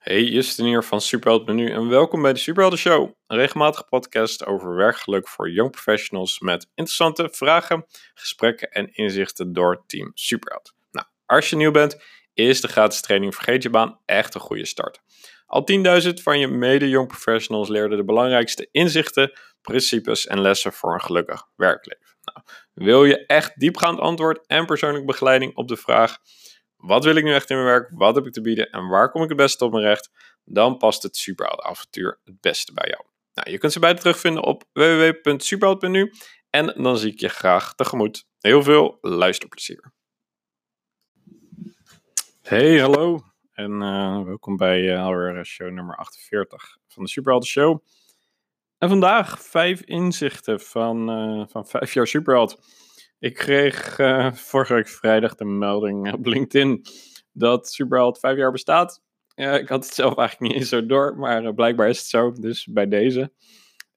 Hey, Justin hier van Superheld Menu en welkom bij de Superhelden Show. Een regelmatige podcast over werkgeluk voor young professionals met interessante vragen, gesprekken en inzichten door Team Superheld. Nou, als je nieuw bent, is de gratis training Vergeet je baan echt een goede start. Al 10.000 van je mede-young professionals leerden de belangrijkste inzichten, principes en lessen voor een gelukkig werkleven. Nou, wil je echt diepgaand antwoord en persoonlijke begeleiding op de vraag wat wil ik nu echt in mijn werk? Wat heb ik te bieden? En waar kom ik het beste op mijn recht? Dan past het avontuur het beste bij jou. Nou, je kunt ze beide terugvinden op www.superheld.nu. En dan zie ik je graag tegemoet. Heel veel luisterplezier. Hey, hallo. En uh, welkom bij uh, alweer show nummer 48 van de Superhelden Show. En vandaag vijf inzichten van, uh, van vijf jaar Superheld. Ik kreeg uh, vorige week vrijdag de melding op LinkedIn dat Superheld vijf jaar bestaat. Ik had het zelf eigenlijk niet eens zo door, maar uh, blijkbaar is het zo, dus bij deze.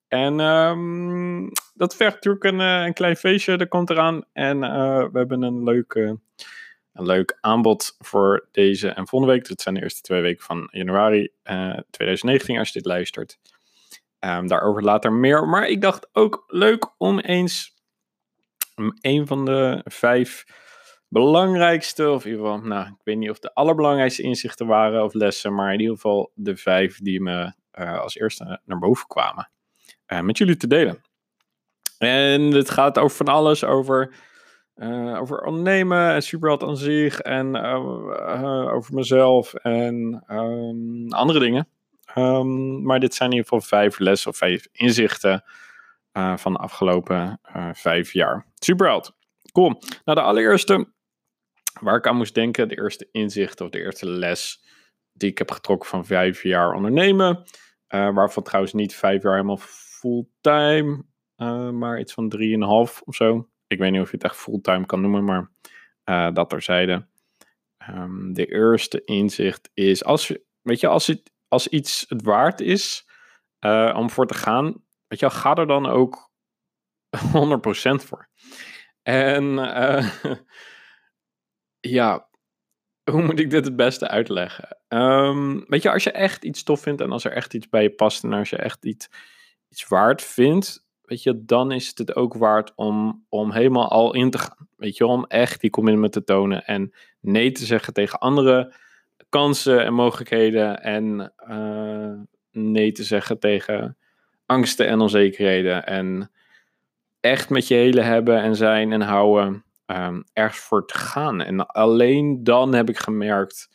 En um, dat vergt natuurlijk een, uh, een, klein feestje, dat komt eraan. En we hebben een leuk, een leuk aanbod voor deze en volgende week. Dat zijn de eerste twee weken van januari 2019, als je dit luistert. Um, daarover later meer. Maar ik dacht ook leuk om eens een van de vijf belangrijkste, of in ieder geval, nou, ik weet niet of de allerbelangrijkste inzichten waren of lessen, maar in ieder geval de vijf die me uh, als eerste naar boven kwamen, uh, met jullie te delen. En het gaat over van alles, over, uh, over ondernemen en superheld aan zich en over mezelf en um, andere dingen. Um, maar dit zijn in ieder geval vijf lessen of vijf inzichten van de afgelopen vijf jaar. Superheld. Cool. Nou, de allereerste waar ik aan moest denken, de eerste inzicht of de eerste les die ik heb getrokken van vijf jaar ondernemen. Uh, waarvan trouwens niet vijf jaar helemaal fulltime, maar iets van drieënhalf of zo. Ik weet niet of je het echt fulltime kan noemen, maar dat terzijde. Um, de eerste inzicht is, als, weet je, als, het, als iets het waard is om voor te gaan, Weet je ga er dan ook 100% voor. En uh, ja, hoe moet ik dit het beste uitleggen? Um, weet je, als je echt iets tof vindt en als er echt iets bij je past en als je echt iets, iets waard vindt, weet je, dan is het het ook waard om, om helemaal al in te gaan. Weet je, om echt die commitment te tonen en nee te zeggen tegen andere kansen en mogelijkheden en uh, nee te zeggen tegen angsten en onzekerheden. En echt met je hele hebben en zijn en houden um, ergens voor te gaan. En alleen dan heb ik gemerkt,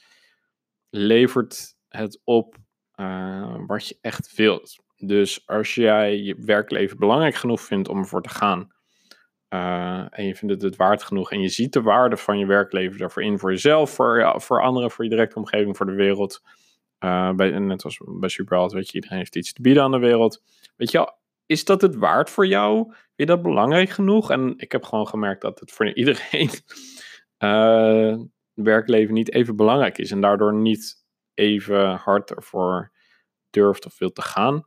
levert het op uh, wat je echt wilt. Dus als jij je werkleven belangrijk genoeg vindt om ervoor te gaan. Uh, en je vindt het het waard genoeg. En je ziet de waarde van je werkleven daarvoor in. Voor jezelf, voor, voor anderen, voor je directe omgeving, voor de wereld. Uh, bij, net als bij Superheld, weet je, iedereen heeft iets te bieden aan de wereld. Weet je, is dat het waard voor jou? Je dat belangrijk genoeg? En ik heb gewoon gemerkt dat het voor iedereen uh, werkleven niet even belangrijk is. En daardoor niet even hard ervoor durft of wil te gaan.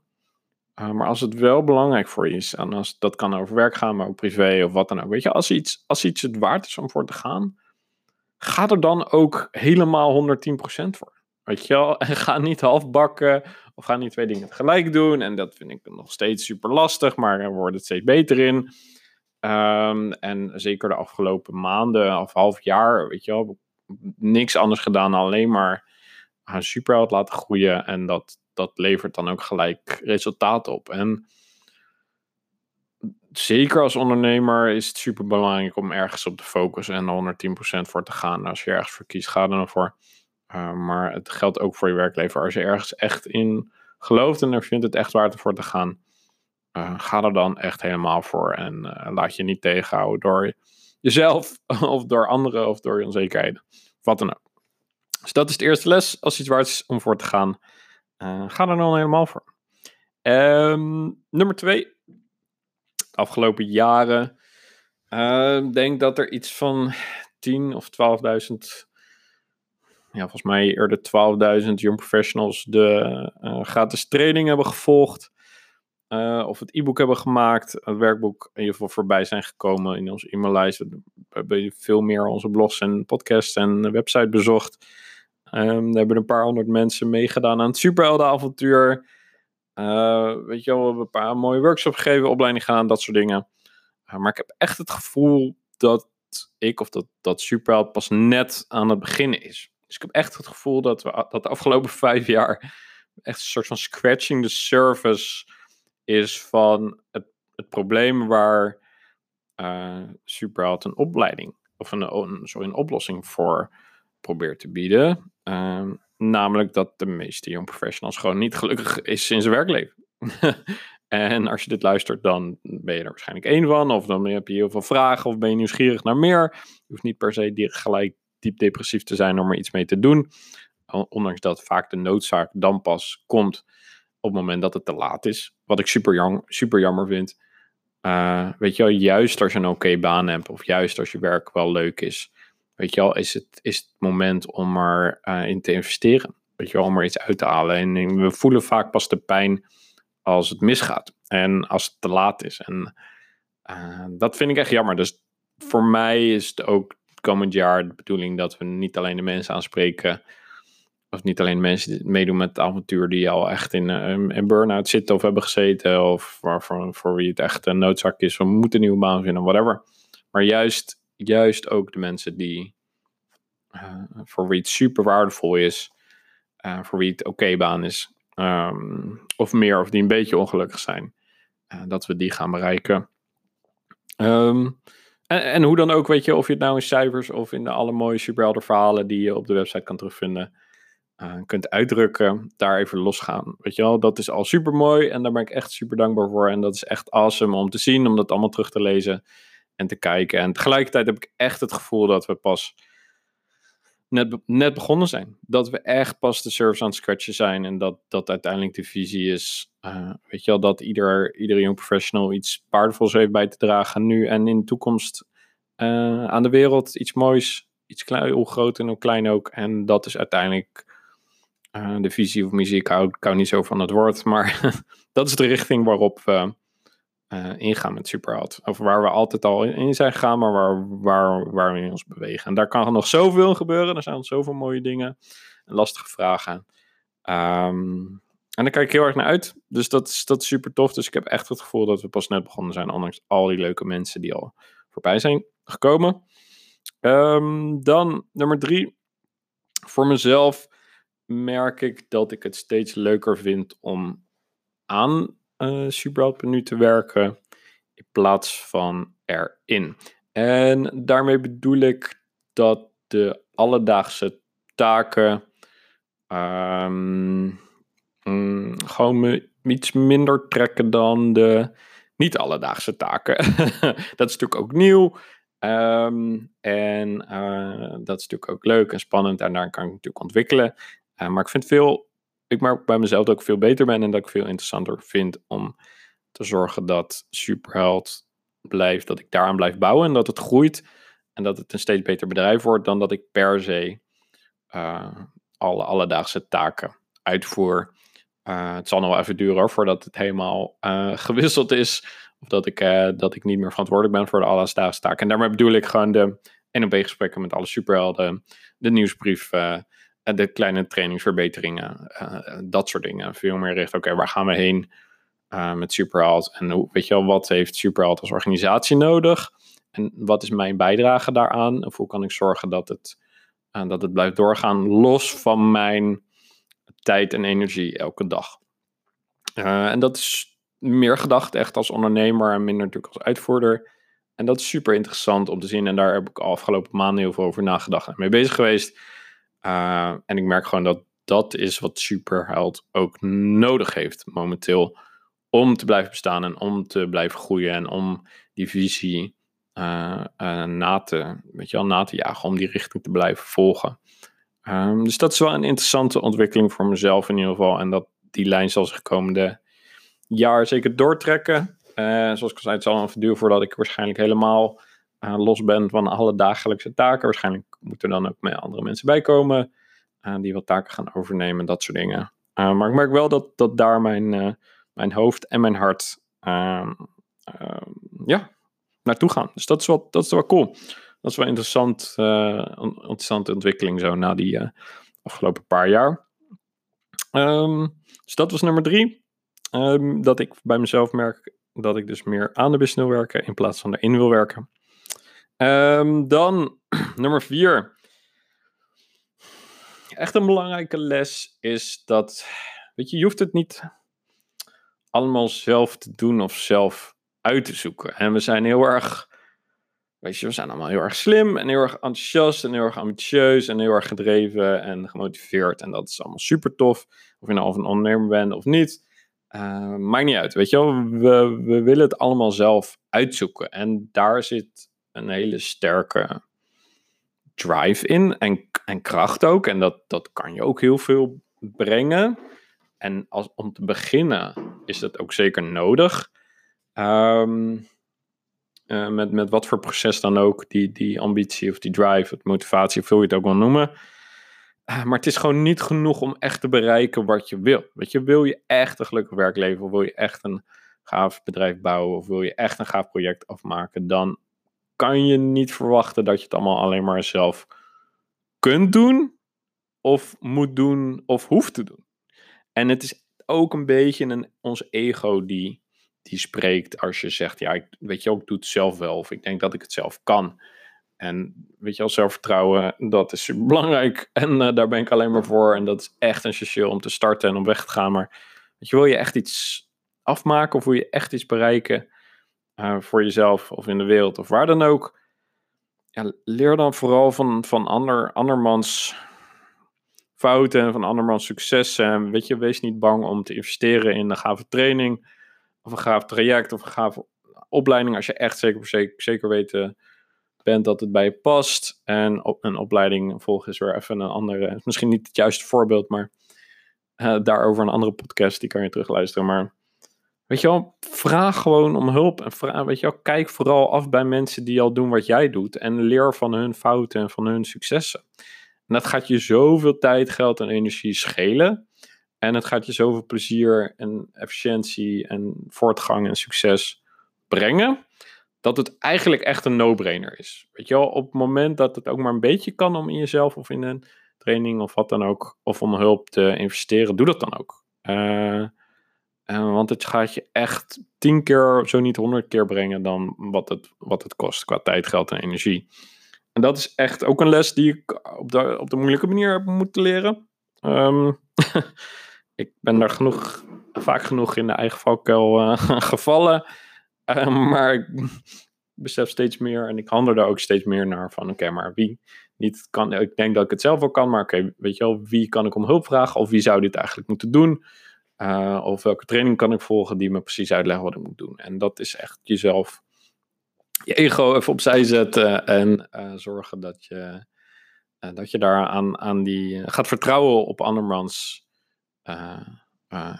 Uh, maar als het wel belangrijk voor je is, en als dat kan over werk gaan, maar ook privé of wat dan ook. Weet je, als iets, als iets het waard is om voor te gaan, ga er dan ook helemaal 110% voor. Weet je wel? En ga niet halfbakken of ga niet twee dingen tegelijk doen. En dat vind ik nog steeds super lastig, maar er wordt het steeds beter in. Um, en zeker de afgelopen maanden of half jaar, weet je wel, niks anders gedaan dan alleen maar een superheld laten groeien. En dat, dat levert dan ook gelijk resultaat op. En zeker als ondernemer is het super belangrijk om ergens op te focussen en 110% voor te gaan. Als je ergens voor kiest, ga er dan voor. Uh, maar het geldt ook voor je werkleven. Als je ergens echt in gelooft en er vindt het echt waard voor te gaan, uh, ga er dan echt helemaal voor. En uh, laat je niet tegenhouden door jezelf of door anderen of door je onzekerheden. Wat dan ook. Dus dat is de eerste les. Als iets waard is om voor te gaan, ga er dan helemaal voor. Um, nummer twee. De afgelopen jaren. Ik denk dat er iets van 10 of 12.000 ja, volgens mij eerder 12.000 young professionals de uh, gratis training hebben gevolgd. Uh, of het e-book hebben gemaakt, het werkboek in ieder geval voorbij zijn gekomen in onze e-maillijst. We hebben veel meer onze blogs en podcasts en website bezocht. Um, er hebben een paar honderd mensen meegedaan aan het superheldenavontuur. Uh, weet je wel, we hebben een paar mooie workshops gegeven, opleiding gaan, dat soort dingen. Maar ik heb echt het gevoel dat ik of dat, dat superheld pas net aan het beginnen is. Dus ik heb echt het gevoel dat we dat de afgelopen vijf jaar echt een soort van scratching the surface is van het, het probleem waar uh, superheld een opleiding of een, sorry, een oplossing voor probeert te bieden. Uh, namelijk dat de meeste young professionals gewoon niet gelukkig is in zijn werkleven. en als je dit luistert, dan ben je er waarschijnlijk één van. Of dan heb je heel veel vragen of ben je nieuwsgierig naar meer. Je hoeft niet per se gelijk diep depressief te zijn om er iets mee te doen. Ondanks dat vaak de noodzaak dan pas komt op het moment dat het te laat is. Wat ik super, jong, super jammer vind. Uh, weet je wel, juist als je een oké baan hebt, of juist als je werk wel leuk is, weet je wel, is het, is het moment om er uh, in te investeren. Weet je wel, om er iets uit te halen. En we voelen vaak pas de pijn als het misgaat en als het te laat is. En uh, dat vind ik echt jammer. Dus voor mij is het ook komend jaar de bedoeling dat we niet alleen de mensen aanspreken of niet alleen mensen die meedoen met het avontuur die al echt in een uh, burn-out zitten of hebben gezeten. Of waarvoor voor wie het echt een noodzaak is. We moeten een nieuwe baan vinden, whatever. Maar juist, juist ook de mensen die uh, voor wie het super waardevol is. Uh, voor wie het oké baan is. Um, of meer, of die een beetje ongelukkig zijn. Dat we die gaan bereiken. Um, en, hoe dan ook, weet je, of je het nou in cijfers of in de alle mooie superhelder verhalen die je op de website kan terugvinden uh, kunt uitdrukken, daar even losgaan. Weet je wel, dat is al super mooi en daar ben ik echt super dankbaar voor. En dat is echt awesome om te zien, om dat allemaal terug te lezen en te kijken. En tegelijkertijd heb ik echt het gevoel dat we pas net, net begonnen zijn. Dat we echt pas de service aan het scratchen zijn en dat dat uiteindelijk de visie is. Uh, weet je wel, dat ieder, ieder young professional iets waardevols heeft bij te dragen nu en in de toekomst uh, aan de wereld. Iets moois, iets klein, hoe groot en hoe klein ook. En dat is uiteindelijk uh, de visie of muziek. Ik hou, ik hou niet zo van het woord, maar dat is de richting waarop uh, ingaan met Superheld. Of waar we altijd al in zijn gegaan, maar waar, waar, waar we in ons bewegen. En daar kan nog zoveel gebeuren. Er zijn nog zoveel mooie dingen en lastige vragen. Um, en daar kijk ik heel erg naar uit. Dus dat is, dat is super tof. Dus ik heb echt het gevoel dat we pas net begonnen zijn. Ondanks al die leuke mensen die al voorbij zijn gekomen. Um, dan nummer drie. Voor mezelf merk ik dat ik het steeds leuker vind om aan uh, Superheld te werken in plaats van erin. En daarmee bedoel ik dat de alledaagse taken um, mm, gewoon me iets minder trekken dan de niet alledaagse taken. dat is natuurlijk ook nieuw. Um, en uh, dat is natuurlijk ook leuk en spannend en daar kan ik natuurlijk ontwikkelen. Uh, maar ik vind veel, ik merk bij mezelf dat ik veel beter ben en dat ik veel interessanter vind om te zorgen dat Superheld blijft, dat ik daaraan blijf bouwen en dat het groeit en dat het een steeds beter bedrijf wordt dan dat ik per se uh, alle alledaagse taken uitvoer. Uh, het zal nog wel even duren voordat het helemaal uh, gewisseld is. Of dat ik, dat ik niet meer verantwoordelijk ben voor de alledaagse taken. En daarmee bedoel ik gewoon de N&B gesprekken met alle superhelden. De nieuwsbrief, de kleine trainingsverbeteringen. dat soort dingen. Veel meer richt, oké, waar gaan we heen met Superheld? En hoe, weet je wel, wat heeft Superheld als organisatie nodig? En wat is mijn bijdrage daaraan? Of hoe kan ik zorgen dat het, dat het blijft doorgaan los van mijn tijd en energie elke dag. En dat is meer gedacht echt als ondernemer en minder natuurlijk als uitvoerder. En dat is super interessant om te zien. En daar heb ik afgelopen maanden heel veel over nagedacht en mee bezig geweest. Uh, en ik merk gewoon dat dat is wat Superheld ook nodig heeft momenteel. Om te blijven bestaan en om te blijven groeien. En om die visie uh, na, te, weet je wel, na te jagen. Om die richting te blijven volgen. Um, dus dat is wel een interessante ontwikkeling voor mezelf in ieder geval. En dat die lijn zal zich komende jaar zeker doortrekken. Zoals ik al zei, het zal even duren voordat ik waarschijnlijk helemaal uh, los ben van alle dagelijkse taken. Waarschijnlijk moeten er dan ook meer andere mensen bij komen. Uh, die wat taken gaan overnemen, dat soort dingen. maar ik merk wel dat, dat daar mijn, mijn hoofd en mijn hart ehm, ehm, ja, naartoe gaan. Dus dat is wel, dat is wel cool dat is wel interessant, uh, interessante ontwikkeling zo na die afgelopen paar jaar. Ehm, dus dat was nummer drie. Dat ik bij mezelf merk dat ik dus meer aan de bus wil werken in plaats van erin wil werken. Ehm, dan nummer vier. Echt een belangrijke les is dat, weet je, je hoeft het niet allemaal zelf te doen of zelf uit te zoeken. En we zijn heel erg, weet je, we zijn allemaal heel erg slim en heel erg enthousiast en heel erg ambitieus en heel erg gedreven en gemotiveerd. En dat is allemaal super tof. Of je nou of een ondernemer bent of niet. Uh, maakt niet uit, weet je wel. We, we willen het allemaal zelf uitzoeken. En daar zit een hele sterke drive in en, en kracht ook. En dat, dat kan je ook heel veel brengen. En als, om te beginnen is dat ook zeker nodig. Um, uh, met, met wat voor proces dan ook, die, die ambitie of die drive, of motivatie, of hoe je het ook wil noemen. Uh, maar het is gewoon niet genoeg om echt te bereiken wat je wil. Weet je, wil je echt een gelukkig werkleven, of wil je echt een gaaf bedrijf bouwen, of wil je echt een gaaf project afmaken, dan kan je niet verwachten dat je het allemaal alleen maar zelf kunt doen, of moet doen, of hoeft te doen. En het is ook een beetje een, ons ego die, die spreekt als je zegt, ja, ik, weet je ook, ik doe het zelf wel, of ik denk dat ik het zelf kan. En weet je al, zelfvertrouwen, dat is belangrijk. En uh, daar ben ik alleen maar voor. En dat is echt essentieel om te starten en om weg te gaan. Maar weet je, wil je echt iets afmaken of wil je echt iets bereiken uh, voor jezelf of in de wereld of waar dan ook? Ja, leer dan vooral van, van ander, andermans fouten en van andermans successen. En weet je, wees niet bang om te investeren in een gave training of een gaaf traject of een gave opleiding. Als je echt zeker, zeker, zeker weet uh, bent dat het bij je past. En een opleiding volgen is weer even een andere, misschien niet het juiste voorbeeld, maar uh, daarover een andere podcast, die kan je terugluisteren. Maar weet je wel, vraag gewoon om hulp en vraag, weet je wel, kijk vooral af bij mensen die al doen wat jij doet en leer van hun fouten en van hun successen. En dat gaat je zoveel tijd, geld en energie schelen. En het gaat je zoveel plezier en efficiëntie en voortgang en succes brengen dat het eigenlijk echt een no-brainer is. Weet je wel, op het moment dat het ook maar een beetje kan om in jezelf of in een training of wat dan ook, of om hulp te investeren, doe dat dan ook. Uh, uh, want het gaat je echt tien keer, zo niet honderd keer brengen dan wat het, wat het kost qua tijd, geld en energie. En dat is echt ook een les die ik op de, op de moeilijke manier heb moeten leren. Um, ik ben daar genoeg, vaak genoeg in de eigen valkuil uh, gevallen. Uh, maar ik besef steeds meer en ik handel daar ook steeds meer naar van oké, maar wie niet kan, ik denk dat ik het zelf wel kan, maar oké, weet je wel, wie kan ik om hulp vragen of wie zou dit eigenlijk moeten doen? Uh, of welke training kan ik volgen die me precies uitleggen wat ik moet doen? En dat is echt jezelf, je ego even opzij zetten en uh, zorgen dat je, uh, dat je daar aan, aan die, gaat vertrouwen op andermans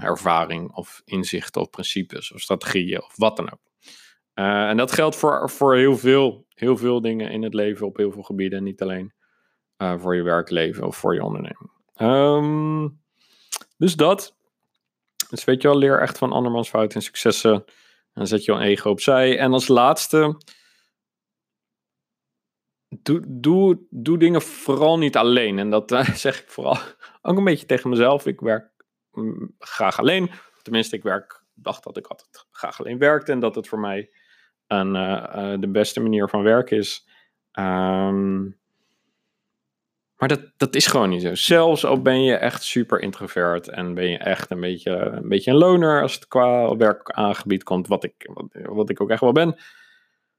ervaring of inzichten of principes of strategieën of wat dan ook. En dat geldt voor, voor heel, veel, heel veel dingen in het leven op heel veel gebieden. Niet alleen voor je werkleven of voor je onderneming. Um, dus dat. Dus weet je wel, leer echt van andermans fouten en successen. En zet je een ego opzij. En als laatste, doe, doe, doe dingen vooral niet alleen. En dat uh, zeg ik vooral ook een beetje tegen mezelf. Ik werk mm, graag alleen. Tenminste, ik werk, dacht dat ik altijd graag alleen werkte. En dat het voor mij een, uh, de beste manier van werken is. Um, maar dat, dat is gewoon niet zo. Zelfs al ben je echt super introvert en ben je echt een beetje een, beetje een loner als het qua werkaangebied komt, wat ik, wat, ik ook echt wel ben.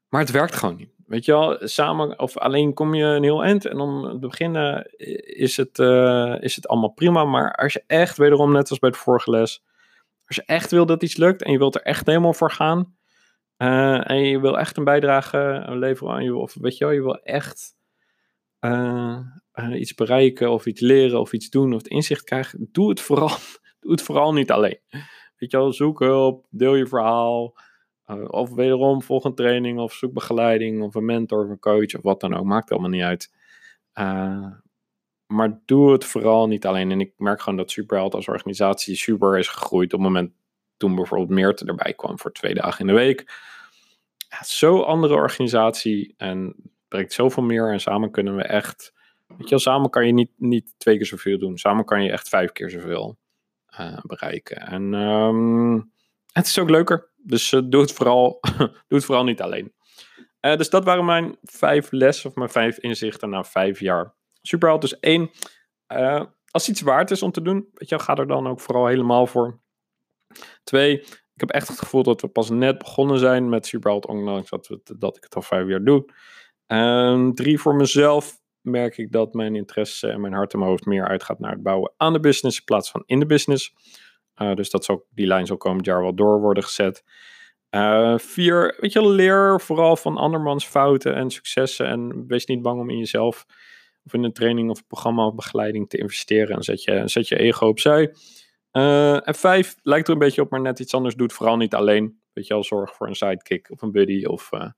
Maar het werkt gewoon niet. Weet je wel, samen of alleen kom je een heel eind. En om te beginnen is het, uh, is het allemaal prima. Maar als je echt, wederom net als bij de vorige les, als je echt wil dat iets lukt en je wilt er echt helemaal voor gaan, uh, en je wil echt een bijdrage leveren aan je, of weet je wel, je wil echt uh, uh, iets bereiken of iets leren of iets doen of het inzicht krijgen, doe het vooral, doe het vooral niet alleen. Weet je wel, zoek hulp, deel je verhaal, of wederom volg een training of zoek begeleiding of een mentor of een coach of wat dan ook, maakt allemaal niet uit. maar doe het vooral niet alleen. En ik merk gewoon dat Superheld als organisatie super is gegroeid op het moment toen bijvoorbeeld Meert erbij kwam voor twee dagen in de week. Ja, zo andere organisatie en brengt zoveel meer en samen kunnen we echt Weet je wel, samen kan je niet, niet twee keer zoveel doen. Samen kan je echt vijf keer zoveel uh, bereiken. En um, het is ook leuker. Dus uh, doe, het vooral, doe het vooral niet alleen. Uh, dus dat waren mijn vijf lessen of mijn vijf inzichten na vijf jaar. Superheld. Dus één, als iets waard is om te doen, weet je, ga er dan ook vooral helemaal voor. Twee, ik heb echt het gevoel dat we pas net begonnen zijn met Superheld, ondanks dat, dat ik het al vijf jaar doe. Um, drie, voor mezelf merk ik dat mijn interesse en mijn hart en mijn hoofd meer uitgaat naar het bouwen aan de business in plaats van in de business. Uh, dus dat zal, die lijn zal komend jaar wel door worden gezet. Uh, vier, weet je, leer vooral van andermans fouten en successen. En wees niet bang om in jezelf of in een training of programma of begeleiding te investeren. En zet je, zet je ego opzij. Uh, en vijf, lijkt er een beetje op, maar net iets anders doet. Vooral niet alleen. Weet je wel, zorg voor een sidekick of een buddy of een,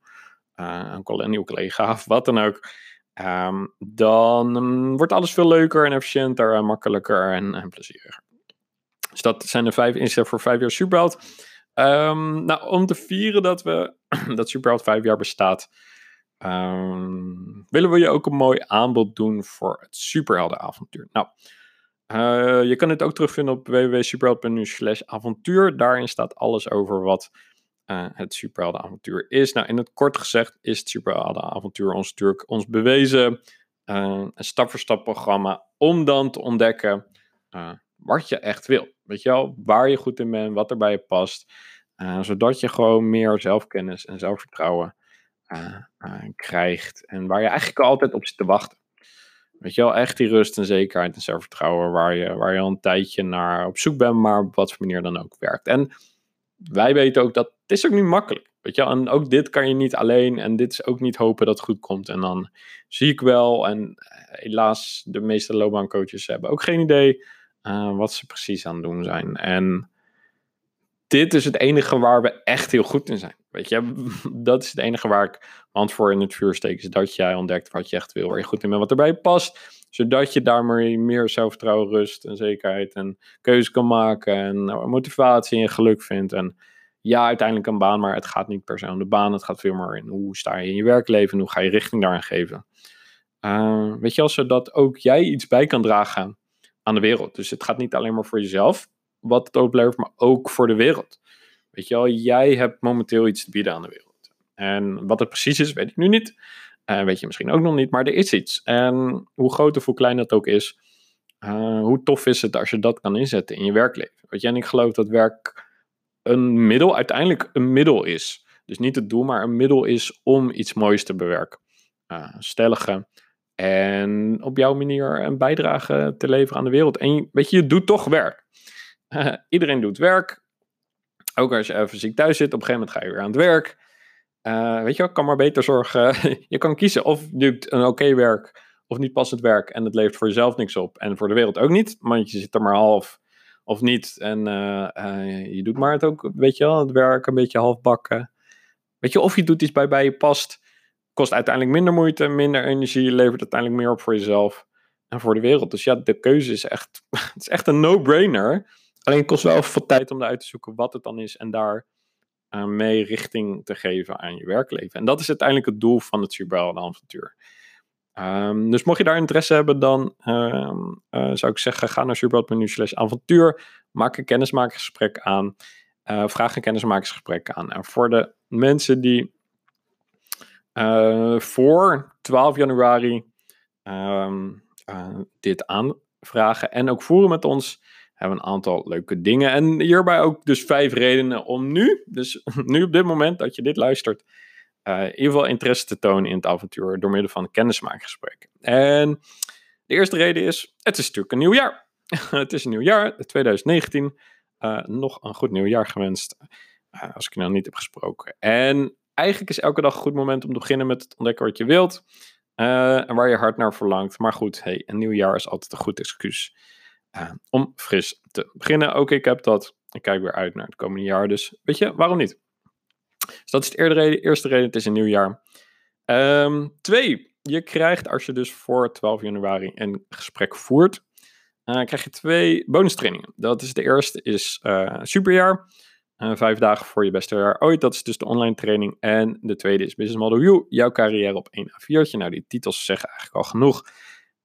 een collega of wat dan ook. Um, dan um, wordt alles veel leuker en efficiënter en makkelijker en, en plezieriger. Dus dat zijn de vijf inzetten voor vijf jaar Superheld. Um, nou, om te vieren dat, we, dat Superheld vijf jaar bestaat, willen we je ook een mooi aanbod doen voor het Superheldenavontuur. Nou, uh, je kan het ook terugvinden op www.superheld.nu slash avontuur. Daarin staat alles over wat uh, het superheldenavontuur is. Nou, in het kort gezegd is het superheldenavontuur ons natuurlijk ons bewezen uh, stap-voor-stap programma om dan te ontdekken uh, wat je echt wil. Weet je wel, waar je goed in bent, wat er bij je past. zodat je gewoon meer zelfkennis en zelfvertrouwen krijgt. En waar je eigenlijk altijd op zit te wachten. Weet je wel, echt die rust en zekerheid en zelfvertrouwen waar je, waar je al een tijdje naar op zoek bent, maar op wat voor manier dan ook werkt. En wij weten ook dat het is ook niet makkelijk. Weet je, en ook dit kan je niet alleen. En dit is ook niet hopen dat het goed komt. En dan zie ik wel. En eh, helaas, de meeste loopbaancoaches hebben ook geen idee uh, wat ze precies aan het doen zijn. En dit is het enige waar we echt heel goed in zijn. Weet je, dat is het enige waar ik hand voor in het vuur steek. Is dat jij ontdekt wat je echt wil, waar je goed in bent, wat erbij past. Zodat je daarmee meer zelfvertrouwen, rust en zekerheid en keuze kan maken. En nou, motivatie en geluk vindt. En ja, uiteindelijk een baan, maar het gaat niet per se om de baan. Het gaat veel meer in hoe sta je in je werkleven, hoe ga je richting daarin geven. Uh, weet je wel, zodat ook jij iets bij kan dragen aan de wereld. Dus het gaat niet alleen maar voor jezelf, wat het oplevert, maar ook voor de wereld. Weet je wel, jij hebt momenteel iets te bieden aan de wereld. En wat het precies is, weet ik nu niet. Uh, weet je misschien ook nog niet, maar er is iets. En hoe groot of hoe klein dat ook is, uh, hoe tof is het als je dat kan inzetten in je werkleven. Weet je, en ik geloof dat werk een middel uiteindelijk een middel is. Dus niet het doel, maar een middel is om iets moois te bewerken. Uh. En op jouw manier een bijdrage te leveren aan de wereld. En weet je, je doet toch werk. Iedereen doet werk. Ook als je even ziek thuis zit, op een gegeven moment ga je weer aan het werk. Uh, weet je wel, kan maar beter zorgen. je kan kiezen of doet een oké werk of niet passend werk. En het levert voor jezelf niks op. En voor de wereld ook niet. Want je zit er maar half of niet. En uh, je doet maar het ook, weet je wel, het werk een beetje halfbakken. Weet je, of je doet iets bij bij je past. Kost uiteindelijk minder moeite, minder energie, levert uiteindelijk meer op voor jezelf en voor de wereld. Dus ja, de keuze is echt, het is echt een no-brainer. Alleen het kost wel veel tijd om eruit te zoeken wat het dan is en daar uh, mee richting te geven aan je werkleven. En dat is uiteindelijk het doel van het Superhelden avontuur. Um, dus mocht je daar interesse hebben, dan um, uh, zou ik zeggen, ga naar superheld.nu slash avontuur. Maak een kennismakingsgesprek aan. Vraag een kennismakingsgesprek aan. En voor de mensen die voor 12 januari um, dit aanvragen en ook voeren met ons, hebben een aantal leuke dingen. En hierbij ook dus vijf redenen om nu, dus nu op dit moment dat je dit luistert, uh, in ieder geval interesse te tonen in het avontuur door middel van een kennismakingsgesprek. En de eerste reden is, het is natuurlijk een nieuw jaar. het is een nieuw jaar, 2019. Uh, eh, nog een goed nieuw jaar gewenst, uh, als ik je nou niet heb gesproken. En eigenlijk is elke dag een goed moment om te beginnen met het ontdekken wat je wilt. en waar je hart naar verlangt. Maar goed, hey, een nieuw jaar is altijd een goed excuus om fris te beginnen. Ook ik heb dat. Ik kijk weer uit naar het komende jaar. Dus weet je, waarom niet? Dus dat is de eerste reden, het is een nieuw jaar. Um, twee, je krijgt als je dus voor 12 januari een gesprek voert, uh, krijg je twee bonus trainingen. Dat is de eerste is uh, superjaar. Uh, vijf dagen voor je beste jaar ooit. Dat is dus de online training. En de tweede is Business Model You. Jouw carrière op 1 A4'tje. Nou, die titels zeggen eigenlijk al genoeg.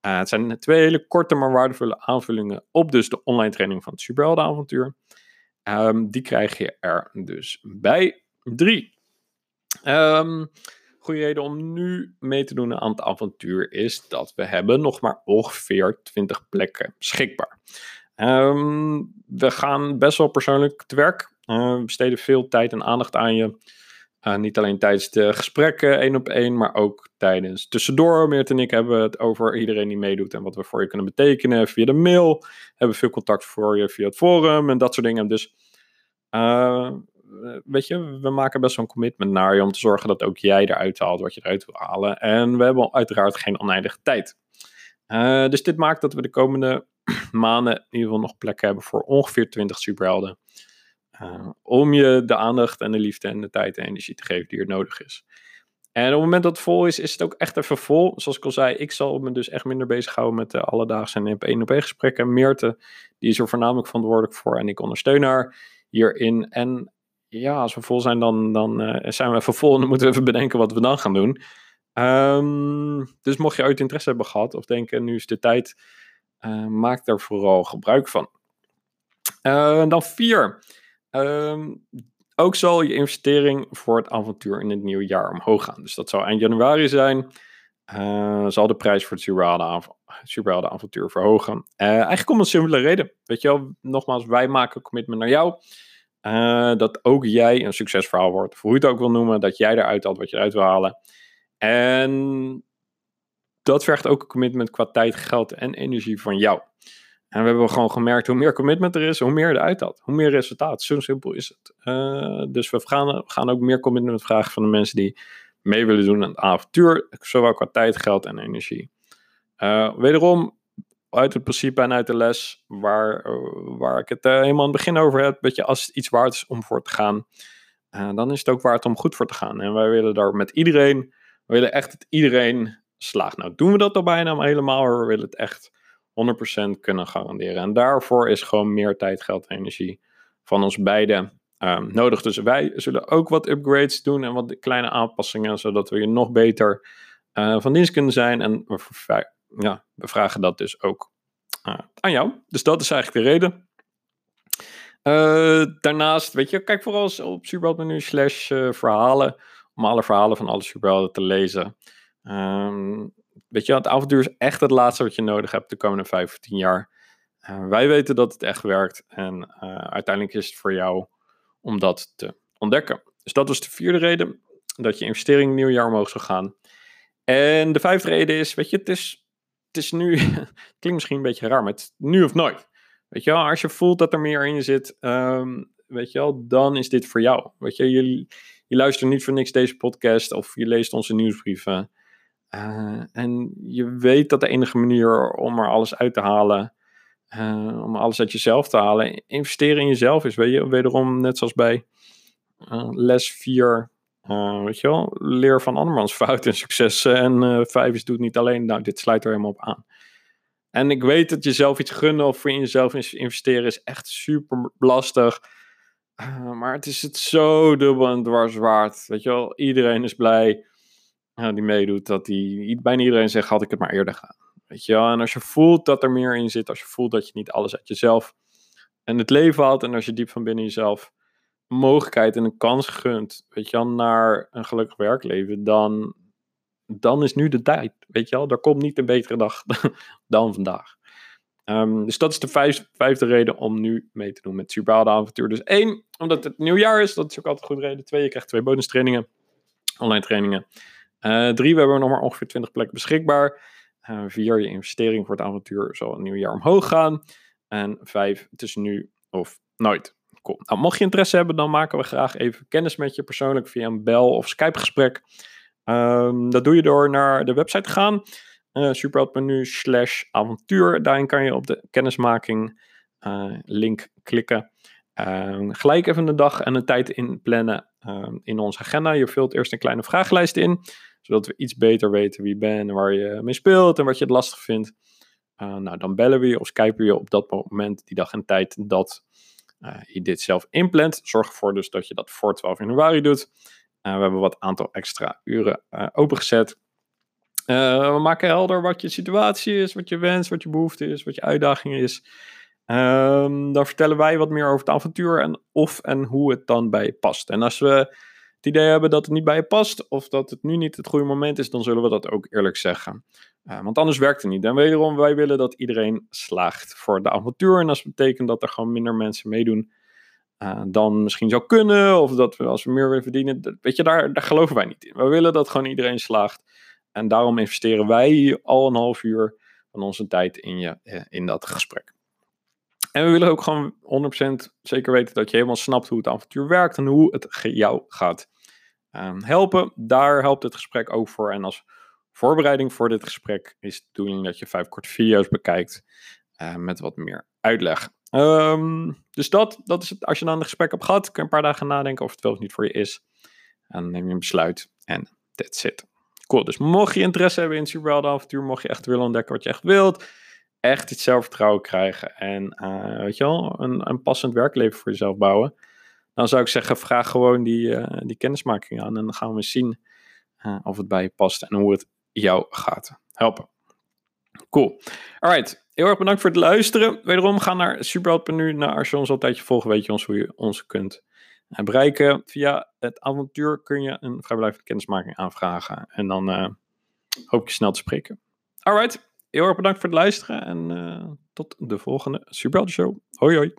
Uh, het zijn twee hele korte maar waardevolle aanvullingen op dus de online training van het Superheldenavontuur. Um, die krijg je er dus bij. Drie. Um, goede reden om nu mee te doen aan het avontuur is dat we hebben nog maar ongeveer 20 plekken beschikbaar. Um, we gaan best wel persoonlijk te werk. Uh, we besteden veel tijd en aandacht aan je. Uh, niet alleen tijdens de gesprekken één op één, maar ook tijdens tussendoor. Meert en ik hebben het over iedereen die meedoet en wat we voor je kunnen betekenen. Via de mail hebben veel contact voor je via het forum en dat soort dingen. Dus uh, weet je, we maken best wel een commitment naar je om te zorgen dat ook jij eruit haalt wat je eruit wil halen. En we hebben uiteraard geen oneindige tijd. Uh, dus dit maakt dat we de komende maanden in ieder geval nog plek hebben voor ongeveer 20 superhelden. Uh, om je de aandacht en de liefde en de tijd en energie te geven die er nodig is. En op het moment dat het vol is, is het ook echt even vol. Zoals ik al zei, ik zal me dus echt minder bezighouden met de alledaagse en één op één gesprekken. Meerte, die is er voornamelijk verantwoordelijk voor en ik ondersteun haar hierin. En ja, als we vol zijn, dan, dan uh, zijn we even vol en dan moeten we even bedenken wat we dan gaan doen. Um, dus mocht je ooit interesse hebben gehad of denken, nu is de tijd, uh, maak daar vooral gebruik van. Dan vier. Um, ook zal je investering voor het avontuur in het nieuwe jaar omhoog gaan. Dus dat zou eind januari zijn. Uh, zal de prijs voor het Superhelden avontuur verhogen. Uh, eigenlijk om een simpele reden. Weet je wel, nogmaals, wij maken een commitment naar jou. Uh, dat ook jij een succesverhaal wordt. Of hoe je het ook wil noemen, dat jij eruit haalt wat je eruit wil halen. En dat vergt ook een commitment qua tijd, geld en energie van jou. En we hebben gewoon gemerkt, hoe meer commitment er is, hoe meer eruit had. Hoe meer resultaat. Zo simpel is het. Uh, dus we gaan, we gaan ook meer commitment vragen van de mensen die mee willen doen aan het avontuur. Zowel qua tijd, geld en energie. Uh, wederom, uit het principe en uit de les, waar, waar ik het helemaal in het begin over heb. Weet je, als het iets waard is om voor te gaan, dan is het ook waard om goed voor te gaan. En wij willen daar met iedereen, we willen echt dat iedereen slaagt. Nou, doen we dat al bijna maar helemaal, we willen het echt 100% kunnen garanderen. En daarvoor is gewoon meer tijd, geld en energie van ons beiden um, nodig. Dus wij zullen ook wat upgrades doen en wat kleine aanpassingen, zodat we je nog beter uh, van dienst kunnen zijn. En we, ja, we vragen dat dus ook uh, aan jou. Dus dat is eigenlijk de reden. Uh, daarnaast, weet je, kijk vooral op superheld slash verhalen, om alle verhalen van alle superhelden te lezen. Um, weet je, het avontuur is echt het laatste wat je nodig hebt de komende 15 jaar. Uh, wij weten dat het echt werkt en uh, uiteindelijk is het voor jou om dat te ontdekken. Dus dat was de vierde reden, dat je investering nieuw jaar omhoog zou gaan. En de vijfde reden is, weet je, het is, het is nu, het klinkt misschien een beetje raar, maar het nu of nooit. Weet je wel, als je voelt dat er meer in je zit, um, weet je wel, dan is dit voor jou. Weet je, je, je luistert niet voor niks deze podcast of je leest onze nieuwsbrieven. Uh, en je weet dat de enige manier om er alles uit te halen, uh, om alles uit jezelf te halen, investeren in jezelf is. Weet je, wederom net zoals bij uh, les 4, weet je wel, leer van andermans fouten en successen. En 5 is doet niet alleen, nou dit sluit er helemaal op aan. En ik weet dat jezelf iets gunnen of in jezelf investeren is echt super lastig. maar het is het zo dubbel en dwars waard. Weet je wel, iedereen is blij ja, die meedoet, dat die, bijna iedereen zegt, had ik het maar eerder gedaan. Weet je wel? En als je voelt dat er meer in zit, als je voelt dat je niet alles uit jezelf en het leven haalt, en als je diep van binnen jezelf mogelijkheid en een kans gunt, weet je wel, naar een gelukkig werkleven, dan, dan is nu de tijd. Weet je wel, er komt niet een betere dag dan vandaag. Um, dus dat is de vijf, vijfde reden om nu mee te doen met Superhaalde Avontuur. Dus één, omdat het nieuwjaar is, dat is ook altijd een goede reden. Twee, je krijgt twee bonus trainingen, online trainingen. Uh, drie, we hebben nog maar ongeveer 20 plekken beschikbaar. Uh, vier, je investering voor het avontuur zal een nieuw jaar omhoog gaan. En vijf, tussen nu of nooit. Cool. Nou, mocht je interesse hebben, dan maken we graag even kennis met je persoonlijk via een bel- of Skype-gesprek. Um, dat doe je door naar de website te gaan. Uh, slash avontuur. Daarin kan je op de kennismaking link klikken. Uh, gelijk even een dag en een tijd inplannen in onze agenda. Je vult eerst een kleine vragenlijst in zodat we iets beter weten wie je bent en waar je mee speelt en wat je het lastig vindt. Uh, nou, dan bellen we je of skypen we je op dat moment, die dag en tijd, dat uh, je dit zelf inplant. Zorg ervoor dus dat je dat voor 12 januari doet. Uh, we hebben wat aantal extra uren opengezet. we maken helder wat je situatie is, wat je wens, wat je behoefte is, wat je uitdaging is. Ehm, dan vertellen wij wat meer over het avontuur en of en hoe het dan bij je past. En als we het idee hebben dat het niet bij je past of dat het nu niet het goede moment is, dan zullen we dat ook eerlijk zeggen. Uh, want anders werkt het niet. En wederom, wij willen dat iedereen slaagt voor de avontuur. En dat betekent dat er gewoon minder mensen meedoen uh, dan misschien zou kunnen, of dat we als we meer willen verdienen, weet je, daar, daar geloven wij niet in. We willen dat gewoon iedereen slaagt. En daarom investeren wij al een half uur van onze tijd in, je, eh, in dat gesprek. En we willen ook gewoon 100% zeker weten dat je helemaal snapt hoe het avontuur werkt en hoe het jou gaat um, helpen. Daar helpt het gesprek ook voor. En als voorbereiding voor dit gesprek is de bedoeling dat je vijf korte video's bekijkt uh, met wat meer uitleg. Um, dus dat, dat is het. Als je dan een gesprek hebt gehad, kun je een paar dagen nadenken of het wel of niet voor je is. En dan neem je een besluit en that's it. Cool, dus mocht je interesse hebben in het Superhelden avontuur, mocht je echt willen ontdekken wat je echt wilt, echt iets zelfvertrouwen krijgen en uh, weet je wel, een, een passend werkleven voor jezelf bouwen, dan zou ik zeggen, vraag gewoon die, uh, die kennismaking aan en dan gaan we zien uh, of het bij je past en hoe het jou gaat helpen. Cool. Alright, heel erg bedankt voor het luisteren. Wederom, ga naar superheld.nu. Nou, als je ons al een weet je ons hoe je ons kunt bereiken. Via het avontuur kun je een vrijblijvende kennismaking aanvragen. En dan hoop ik je snel te spreken. Alright, heel erg bedankt voor het luisteren. En uh, tot de volgende Superheld Show. Hoi hoi.